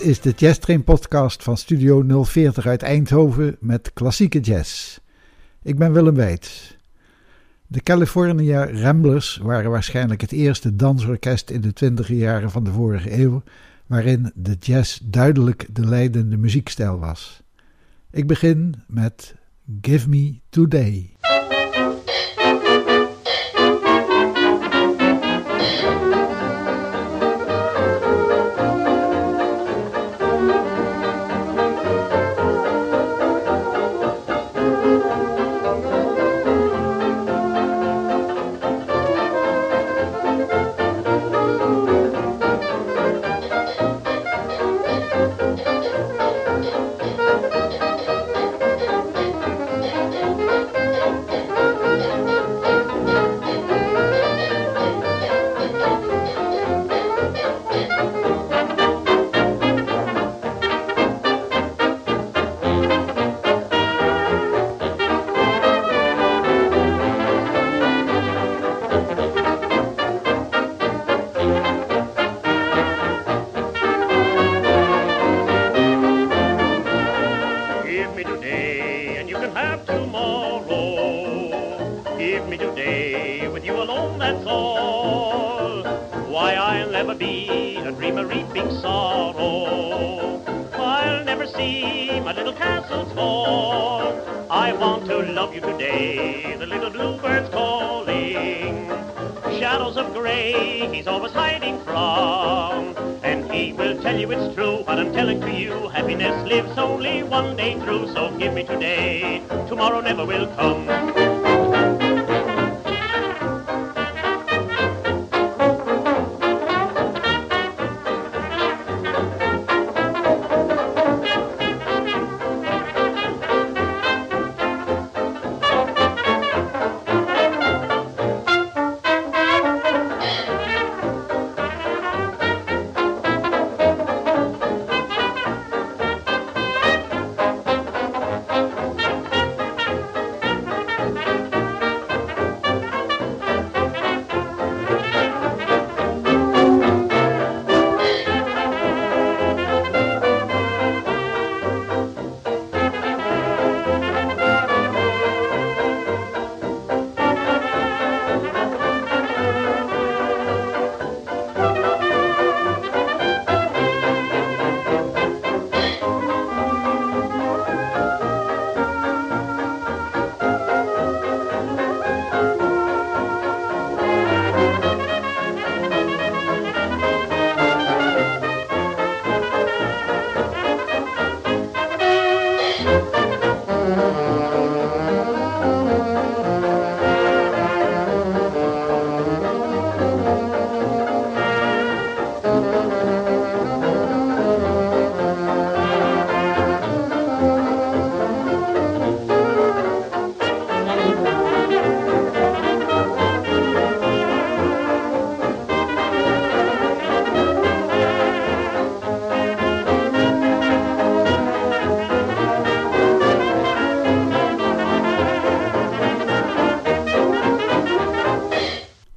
Dit is de Jazz Train podcast van Studio 040 uit Eindhoven met klassieke jazz. Ik ben Willem Weits. De California Ramblers waren waarschijnlijk het eerste dansorkest in de twintige jaren van de vorige eeuw waarin de jazz duidelijk de leidende muziekstijl was. Ik begin met Give Me Today. he's always hiding from. And he will tell you it's true what I'm telling to you. Happiness lives only one day through, so give me today. Tomorrow never will come.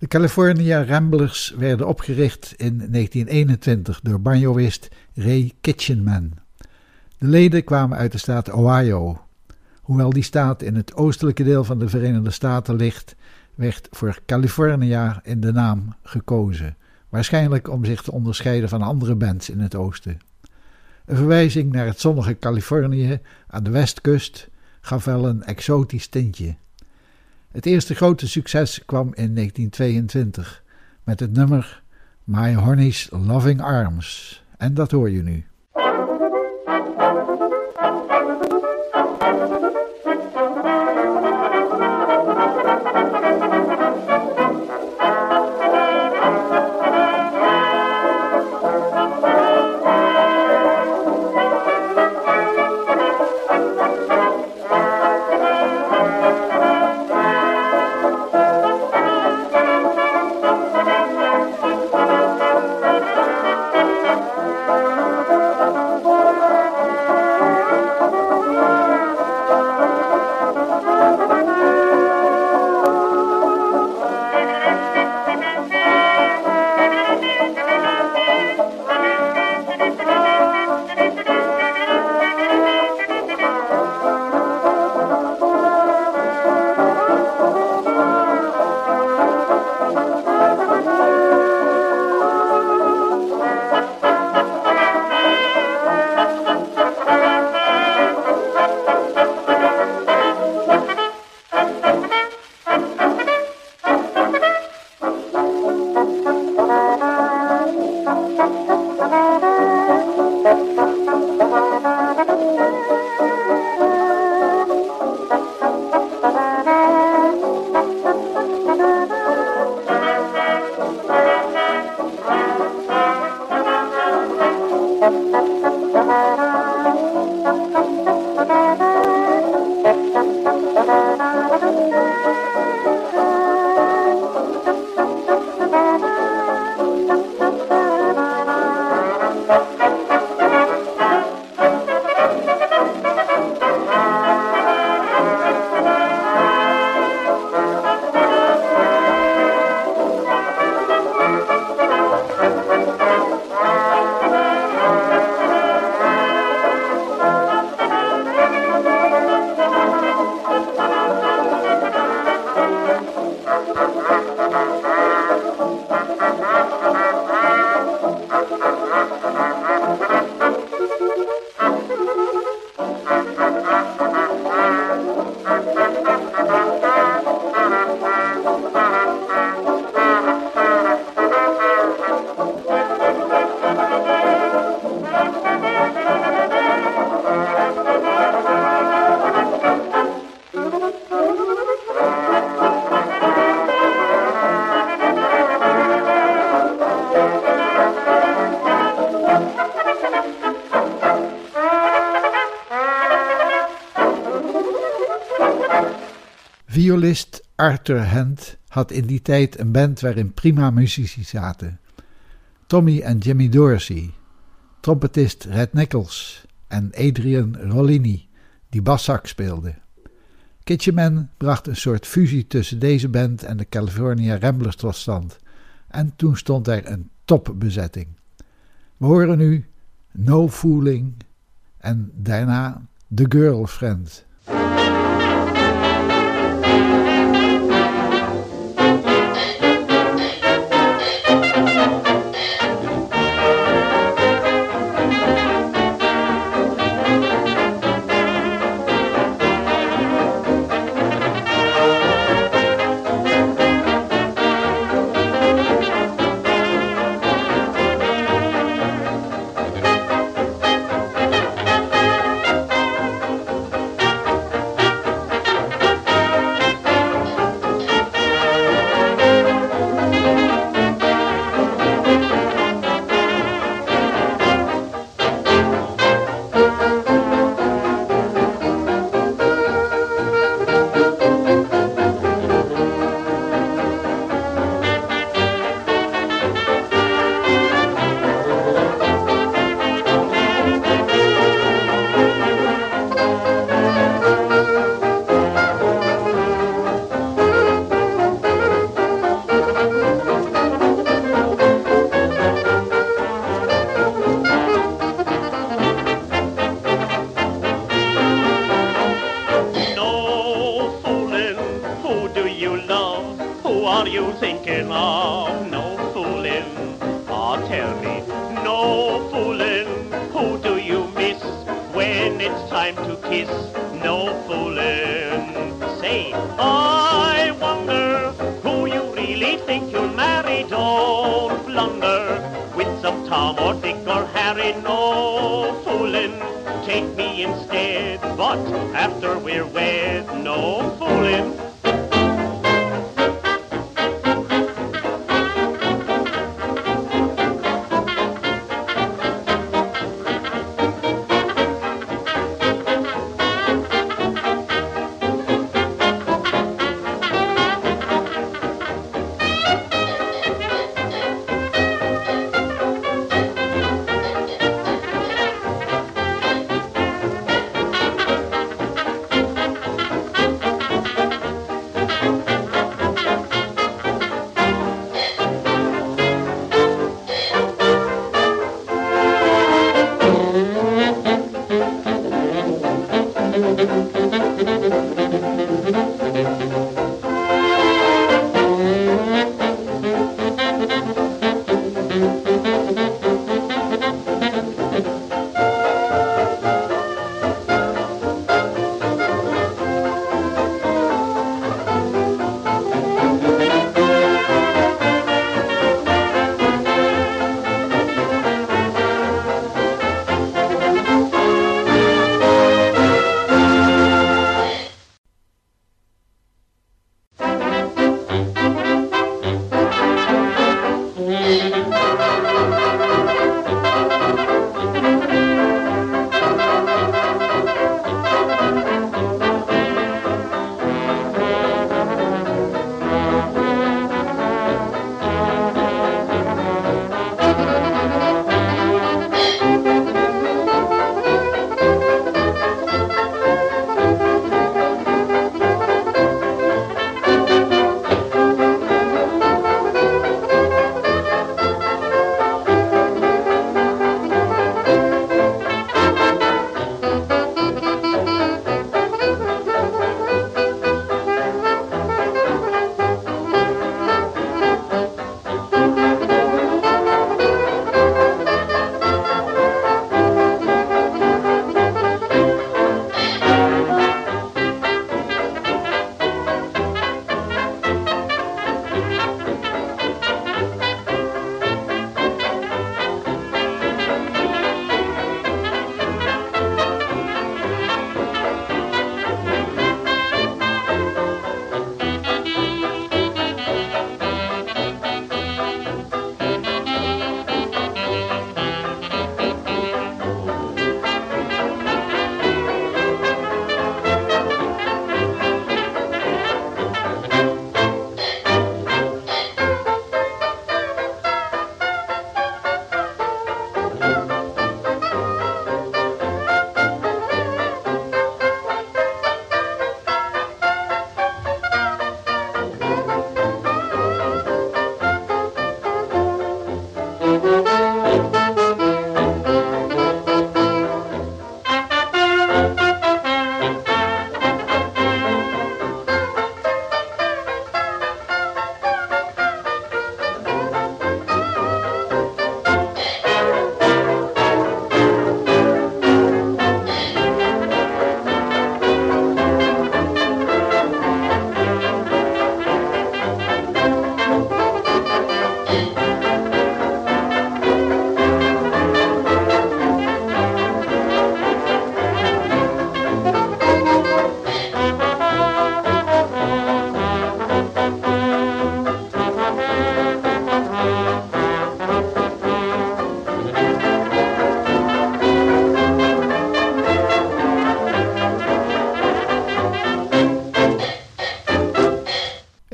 California Ramblers werden opgericht in 1921 door banjoist Ray Kitchenman. De leden kwamen uit de staat Ohio. Hoewel die staat in het oostelijke deel van de Verenigde Staten ligt, werd voor California in de naam gekozen, waarschijnlijk om zich te onderscheiden van andere bands in het oosten. Een verwijzing naar het zonnige Californië aan de westkust gaf wel een exotisch tintje. Het eerste grote succes kwam in 1922 met het nummer My Honey's Loving Arms. En dat hoor je nu. Arthur Hand had in die tijd een band waarin prima muzici zaten. Tommy en Jimmy Dorsey, trompetist Red Nichols en Adrian Rollini, die bassak speelde. Kitcheman bracht een soort fusie tussen deze band en de California Ramblers tot stand. En toen stond er een topbezetting. We horen nu No Fooling en daarna The Girlfriend.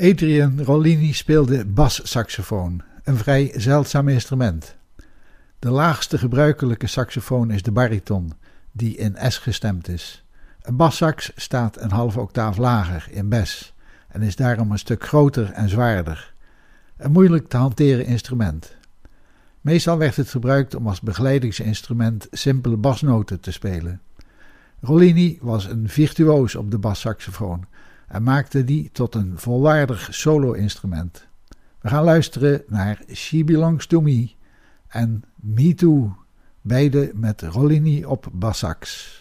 Adrian Rollini speelde bassaxofoon, een vrij zeldzaam instrument. De laagste gebruikelijke saxofoon is de bariton, die in S gestemd is. Een bassax staat een halve octaaf lager in Bes en is daarom een stuk groter en zwaarder. Een moeilijk te hanteren instrument. Meestal werd het gebruikt om als begeleidingsinstrument simpele basnoten te spelen. Rollini was een virtuoos op de bassaxofoon en maakte die tot een volwaardig solo-instrument. We gaan luisteren naar She Belongs to Me en Me Too, beide met Rollini op bassax.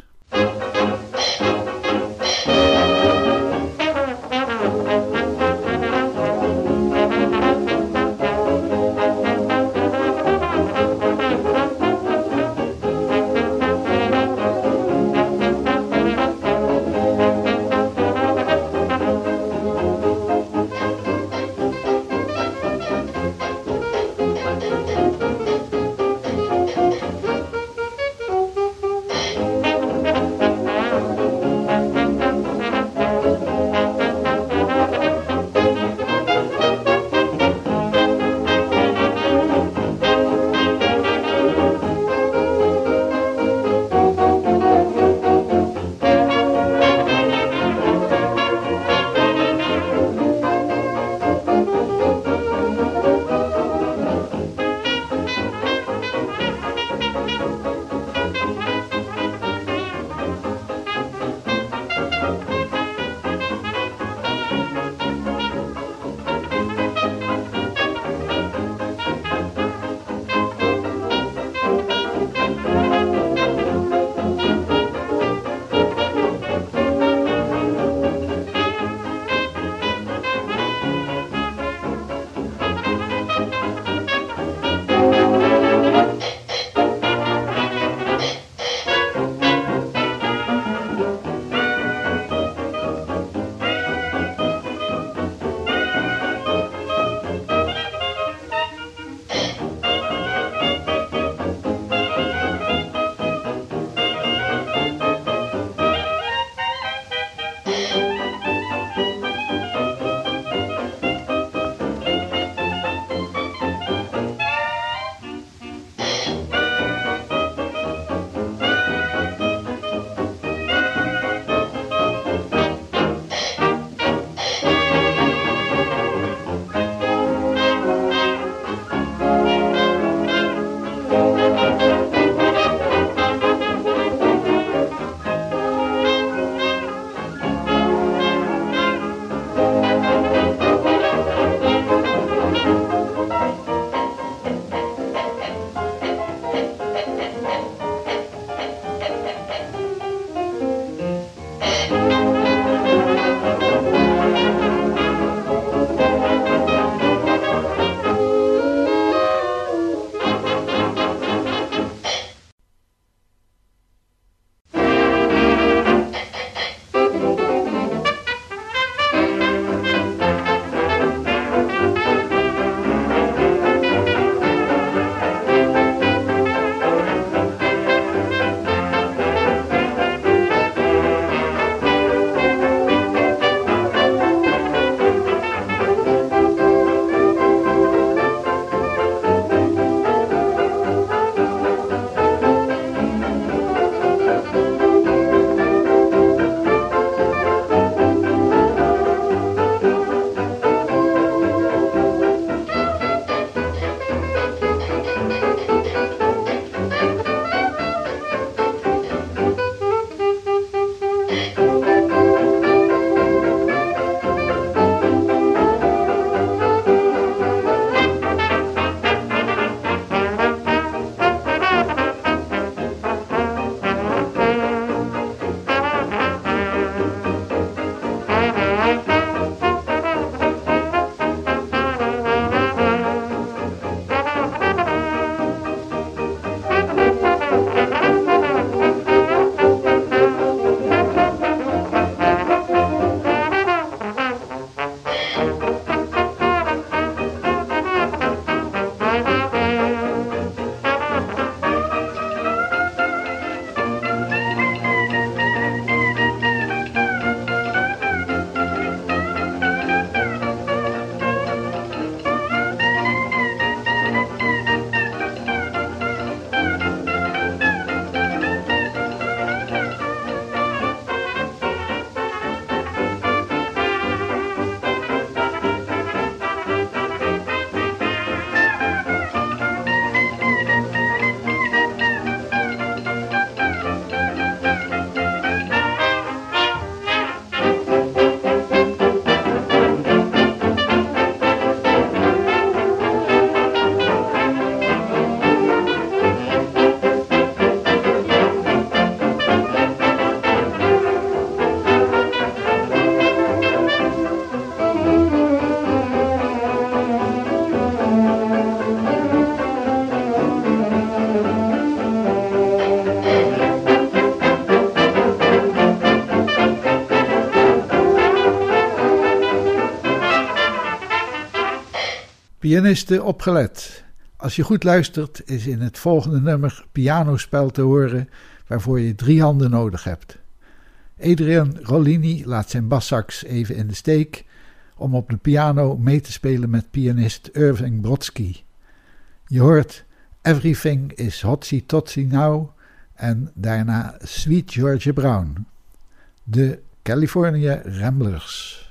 Pianisten opgelet. Als je goed luistert, is in het volgende nummer pianospel te horen waarvoor je drie handen nodig hebt. Adrian Rollini laat zijn bassax even in de steek om op de piano mee te spelen met pianist Irving Brodsky. Je hoort Everything is Hotsy Totsy Now en daarna Sweet Georgia Brown. De California Ramblers.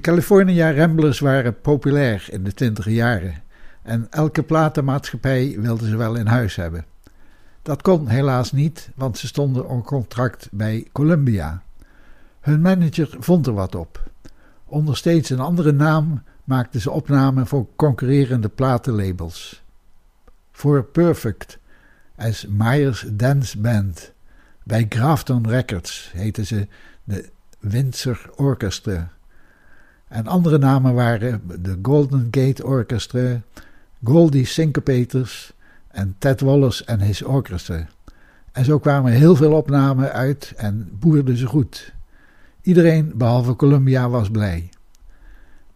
De California Ramblers waren populair in de twintige jaren en elke platenmaatschappij wilde ze wel in huis hebben. Dat kon helaas niet, want ze stonden onder contract bij Columbia. Hun manager vond er wat op. Onder steeds een andere naam maakten ze opnamen voor concurrerende platenlabels. Voor Perfect als Myers Dance Band. Bij Grafton Records heette ze de Windsor Orchestra. En andere namen waren de Golden Gate Orchestra, Goldie Syncopators en Ted Wallace en His Orchestra. En zo kwamen heel veel opnamen uit en boerden ze goed. Iedereen behalve Columbia was blij.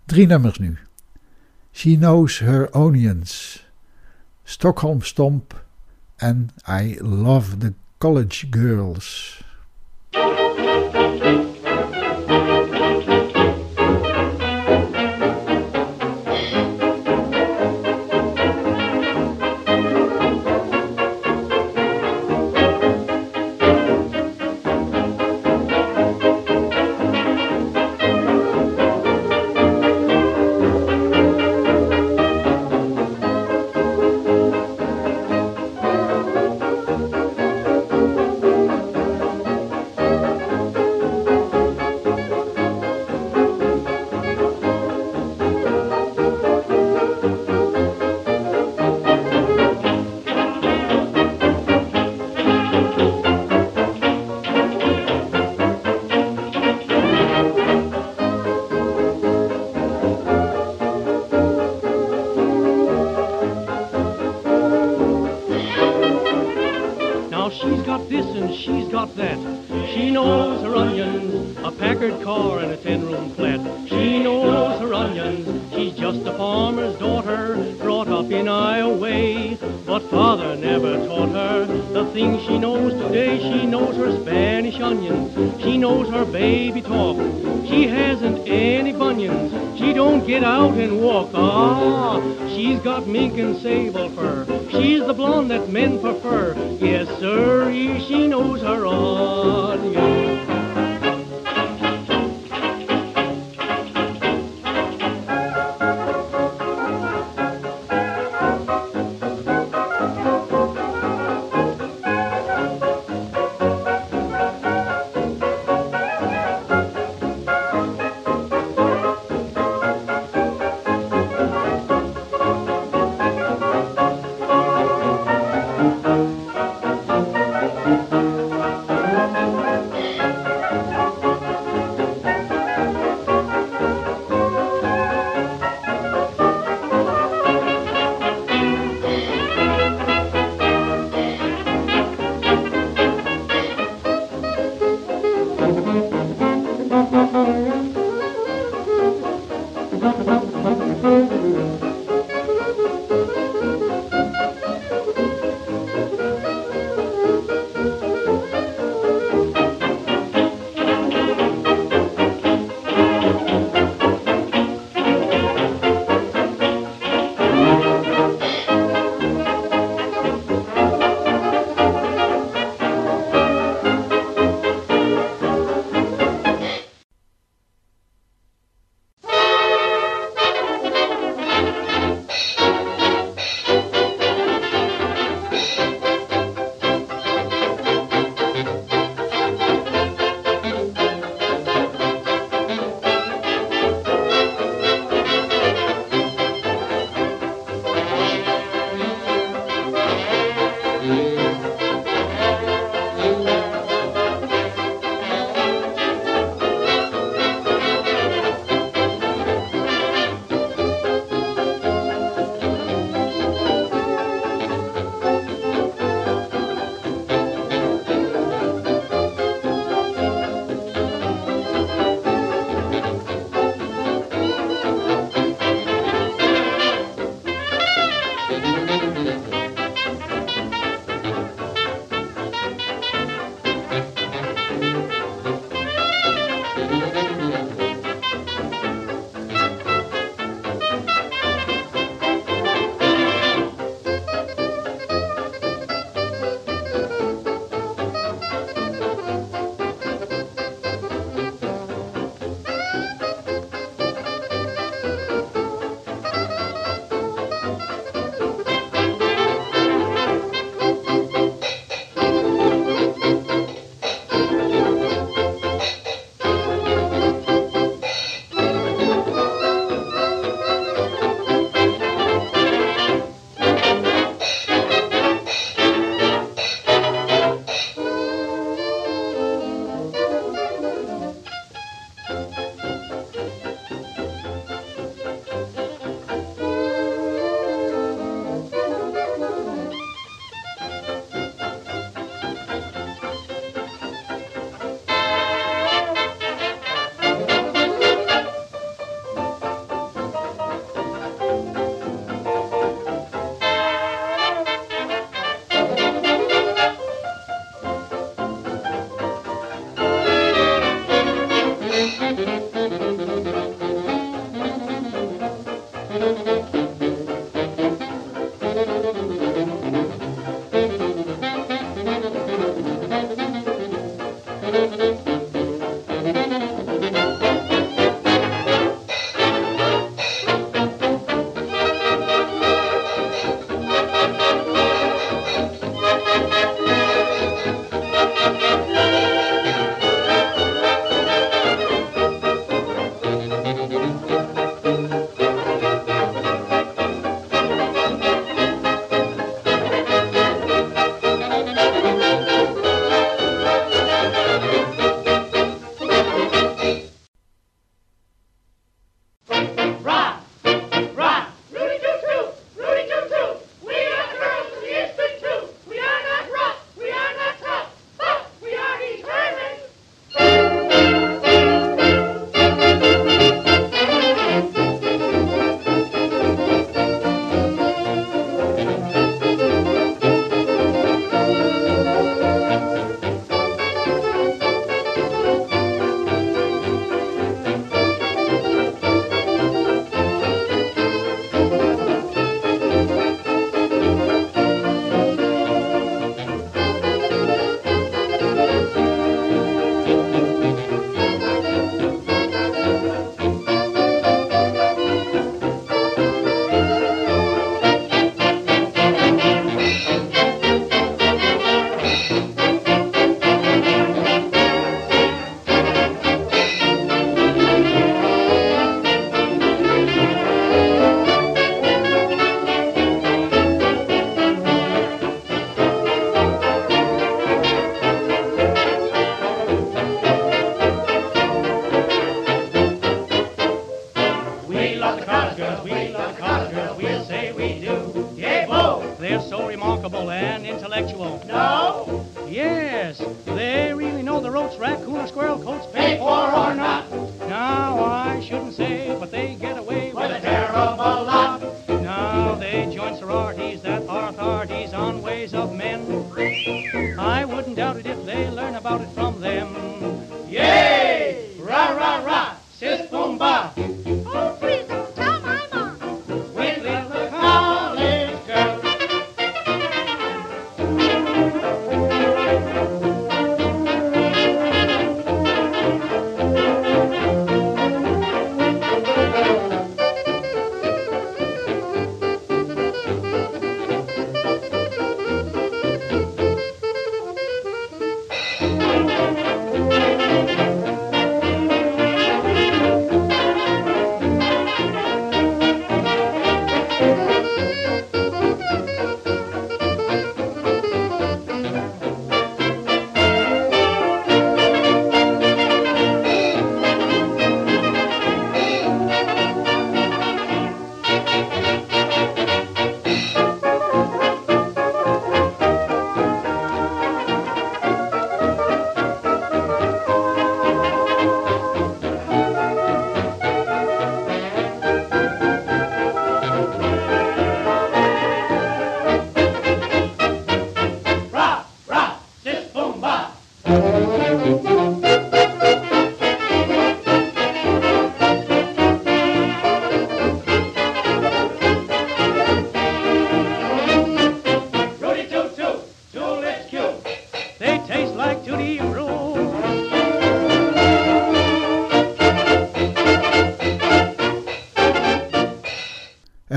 Drie nummers nu. She Knows Her Onions, Stockholm Stomp en I Love the College Girls.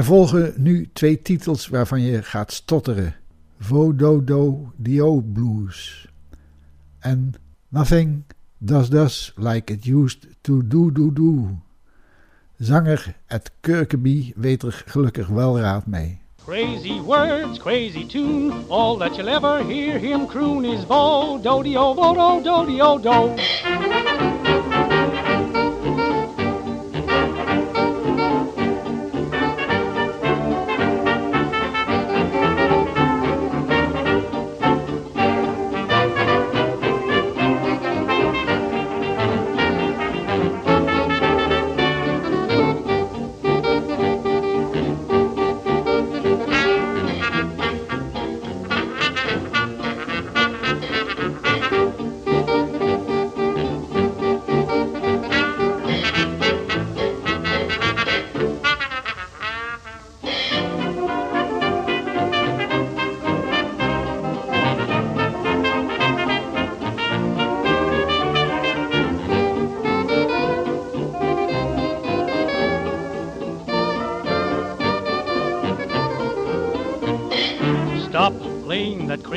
Volgen nu twee titels waarvan je gaat stotteren: Vododo Dio Blues en Nothing Does Does Like It Used to Do Do Do. Zanger Ed Kirkeby weet er gelukkig wel raad mee. Crazy words, crazy tune. All that you'll ever hear him croon is vo do do do do.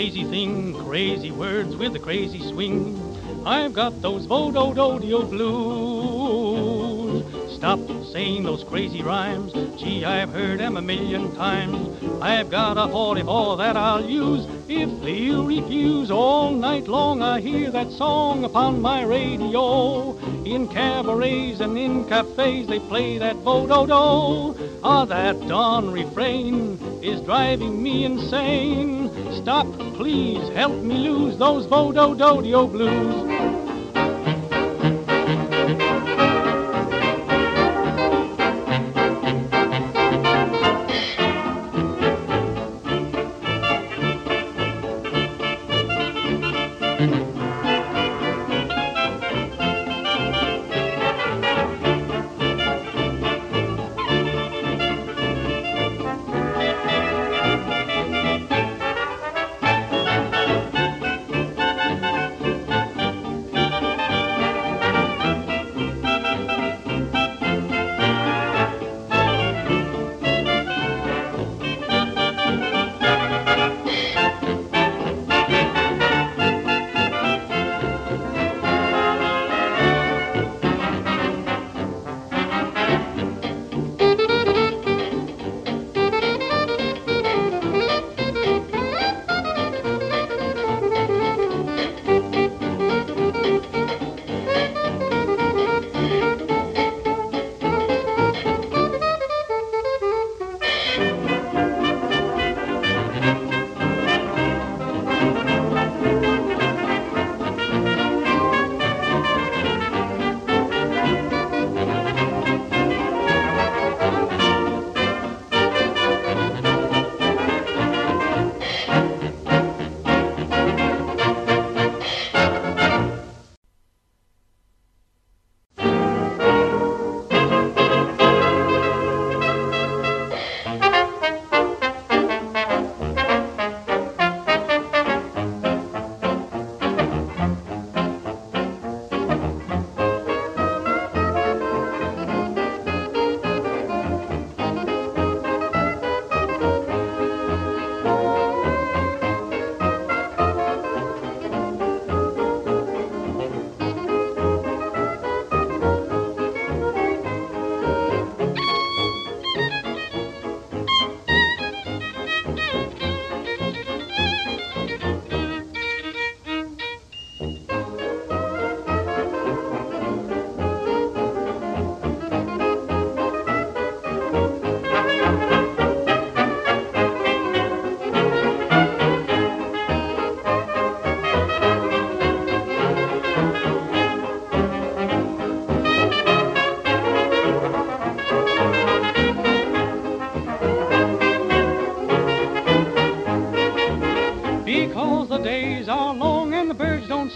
Crazy thing, crazy words with a crazy swing. I've got those vodo-do-dio blues. Stop saying those crazy rhymes. Gee, I've heard them a million times. I've got a 44 that I'll use if you refuse. All night long I hear that song upon my radio. In cabarets and in cafes they play that vodo-do. Ah, that dawn refrain is driving me insane. Stop, please, help me lose those vodo-do-dio blues.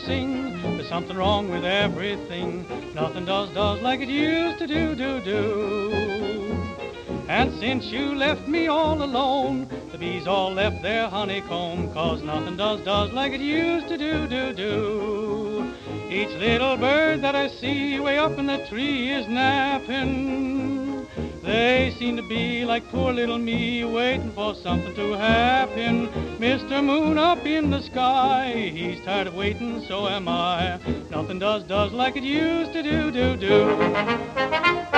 Sing. There's something wrong with everything. Nothing does, does like it used to do, do, do. And since you left me all alone, the bees all left their honeycomb, cause nothing does, does like it used to do, do, do. Each little bird that I see way up in the tree is napping. They seem to be like poor little me, waiting for something to happen. Mr. Moon up in the sky, he's tired of waiting, so am I. Nothing does, does like it used to do, do, do.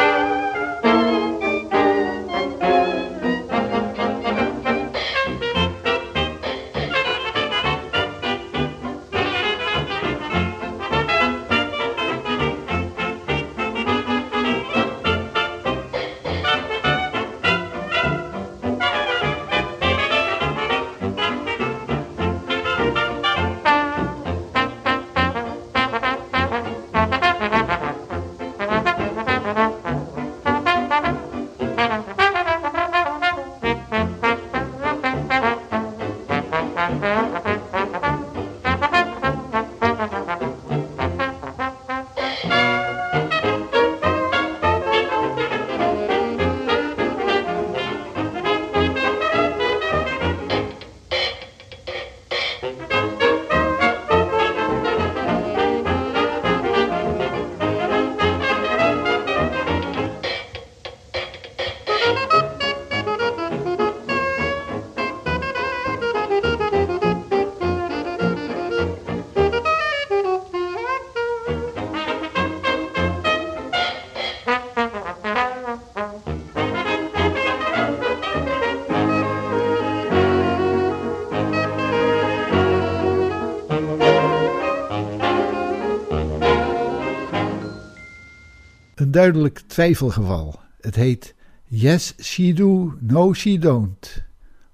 Duidelijk twijfelgeval. Het heet Yes She Do, No She Don't.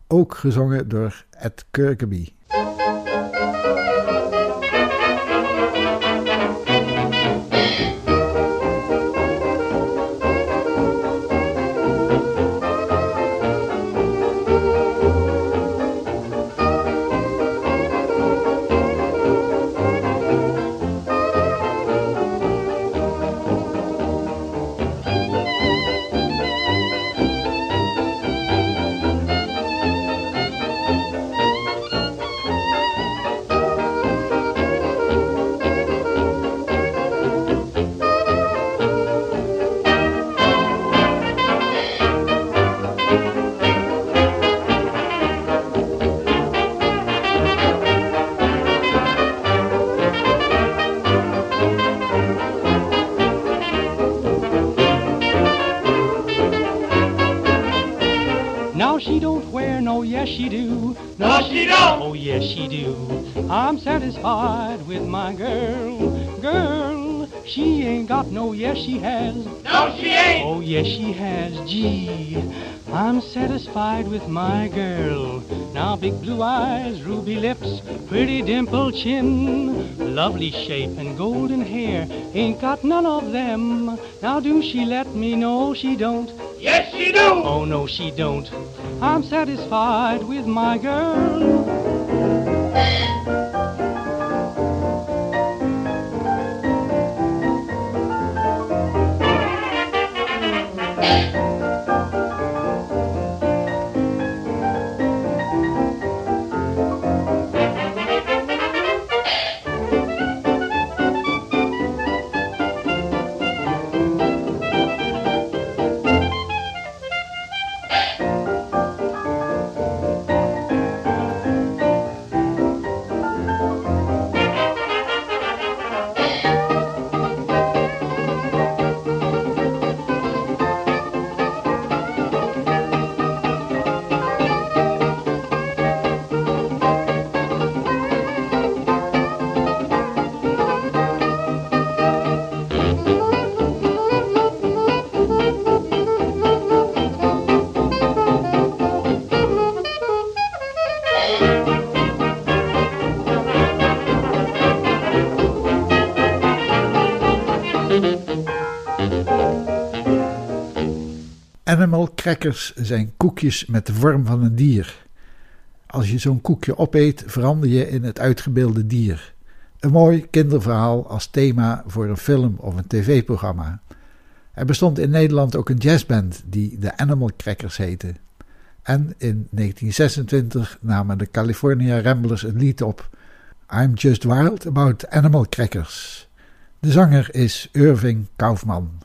Ook gezongen door Ed Kirkeby. Pretty dimple chin, lovely shape and golden hair. Ain't got none of them. Now do she let me know she don't? Yes, she do. Oh no, she don't. I'm satisfied with my girl. Animal crackers zijn koekjes met de vorm van een dier. Als je zo'n koekje opeet, verander je in het uitgebeelde dier. Een mooi kinderverhaal als thema voor een film of een tv-programma. Er bestond in Nederland ook een jazzband die de Animal Crackers heette. En in 1926 namen de California Ramblers een lied op. I'm Just Wild About Animal Crackers. De zanger is Irving Kaufman.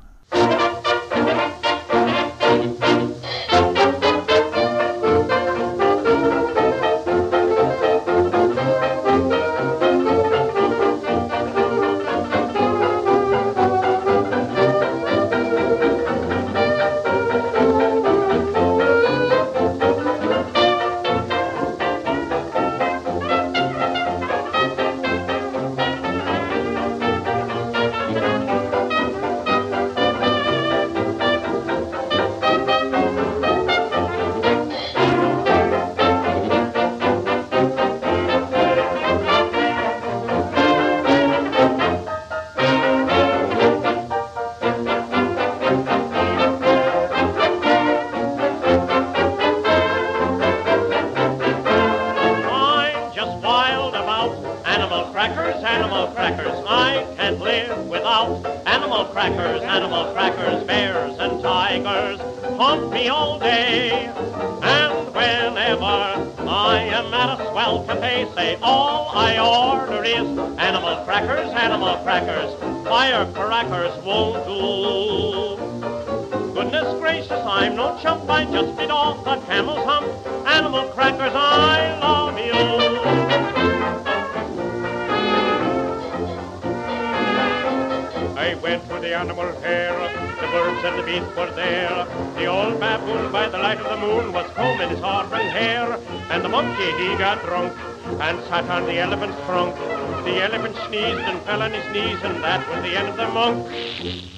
And the beasts were there. The old baboon by the light of the moon was combing his auburn hair. And the monkey, he got drunk and sat on the elephant's trunk. The elephant sneezed and fell on his knees, and that was the end of the monk.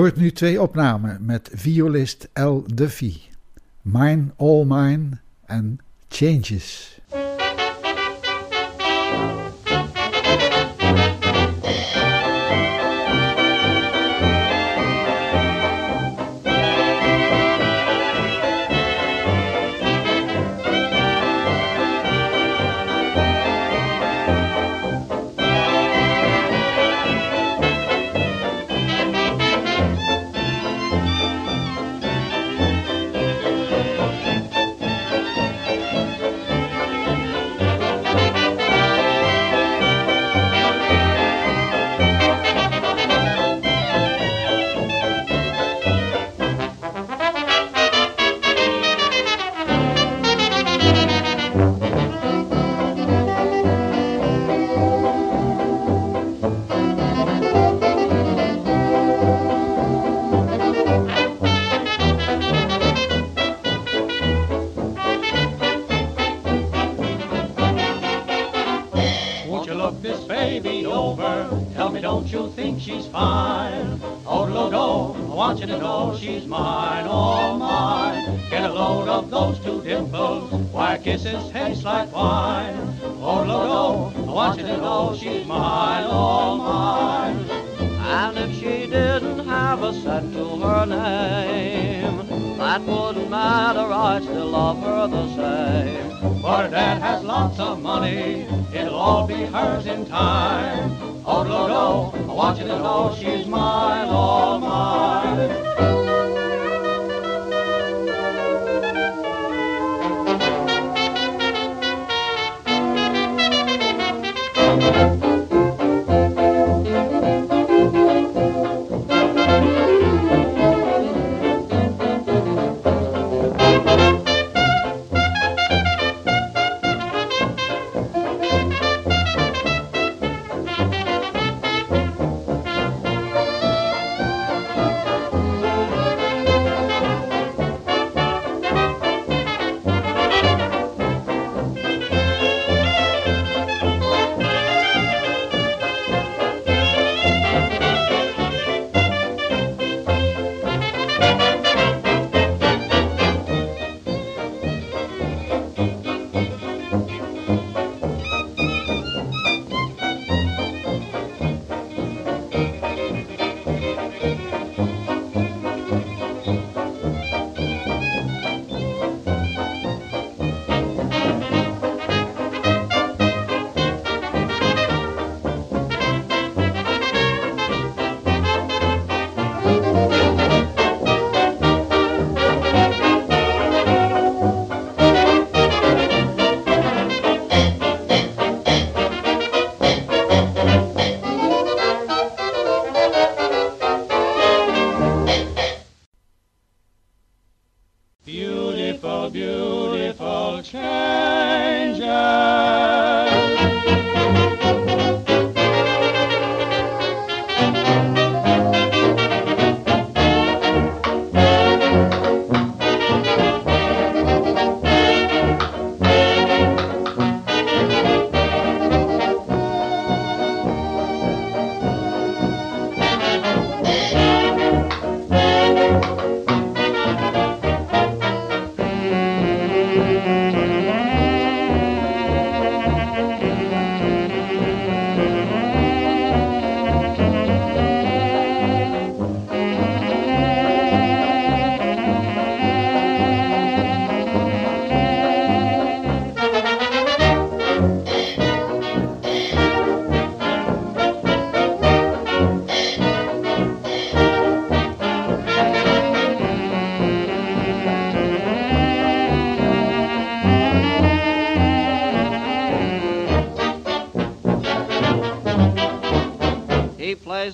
Hoort nu twee opnamen met violist L. Duffy. Mine All Mine en Changes. She didn't have a cent to her name, that wouldn't matter, I'd still love her the same. But her dad has lots of money, it'll all be hers in time. Oh, Lodo, I want you to know she's mine, all mine.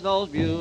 those views.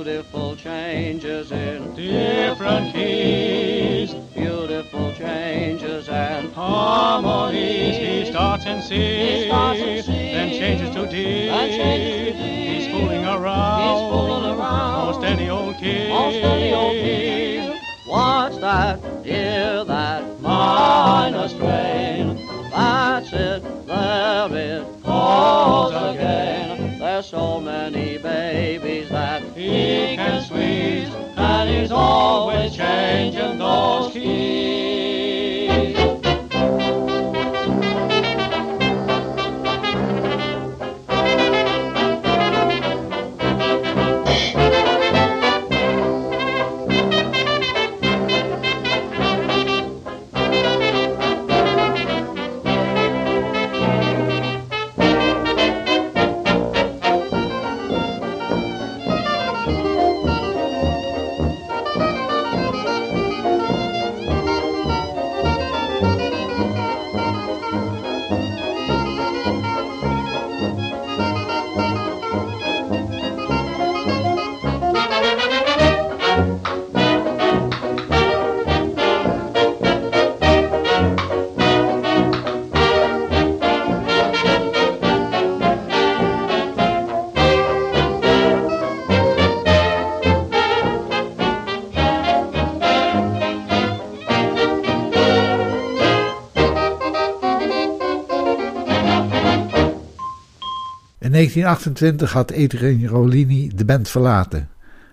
1928 had Adrian Rolini de band verlaten.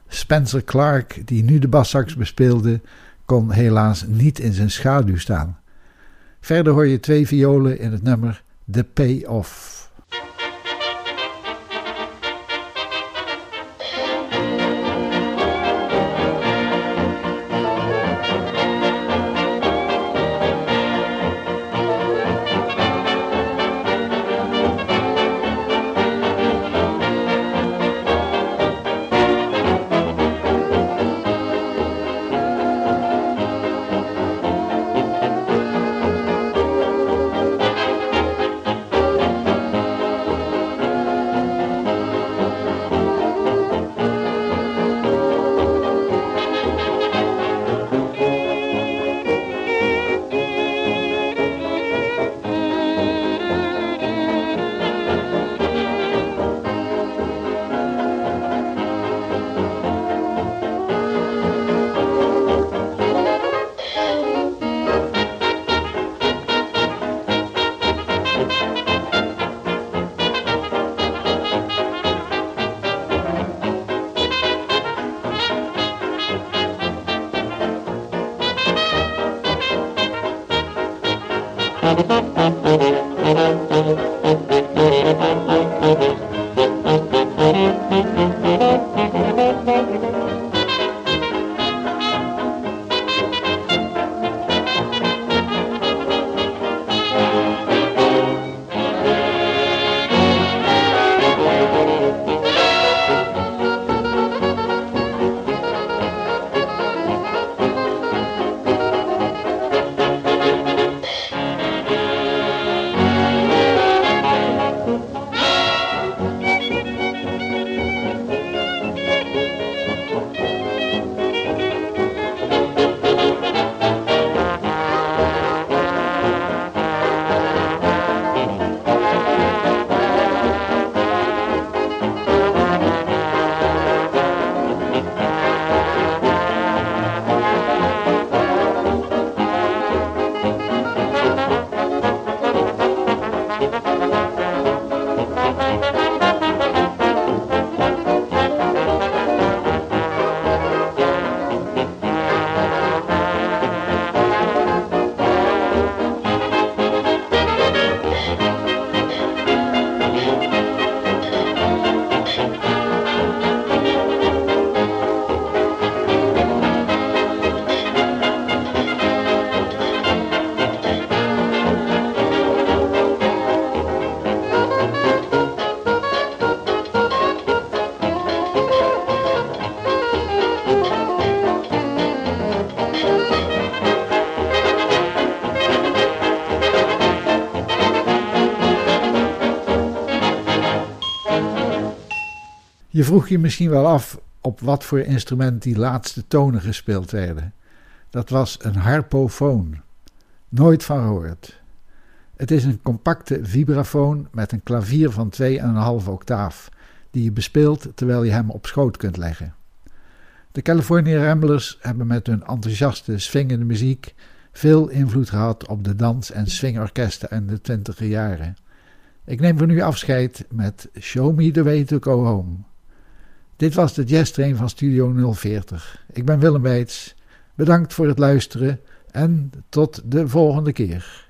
Spencer Clark, die nu de bassax bespeelde, kon helaas niet in zijn schaduw staan. Verder hoor je twee violen in het nummer The Payoff. Je vroeg je misschien wel af op wat voor instrument die laatste tonen gespeeld werden. Dat was een harpofoon. Nooit van gehoord. Het is een compacte vibrafoon met een klavier van 2,5 octaaf, die je bespeelt terwijl je hem op schoot kunt leggen. De California Ramblers hebben met hun enthousiaste swingende muziek veel invloed gehad op de dans- en swingorkesten in de twintiger jaren. Ik neem voor nu afscheid met Show Me The Way To Go Home. Dit was de Jazz Train van Studio 040. Ik ben Willem Weits. Bedankt voor het luisteren en tot de volgende keer.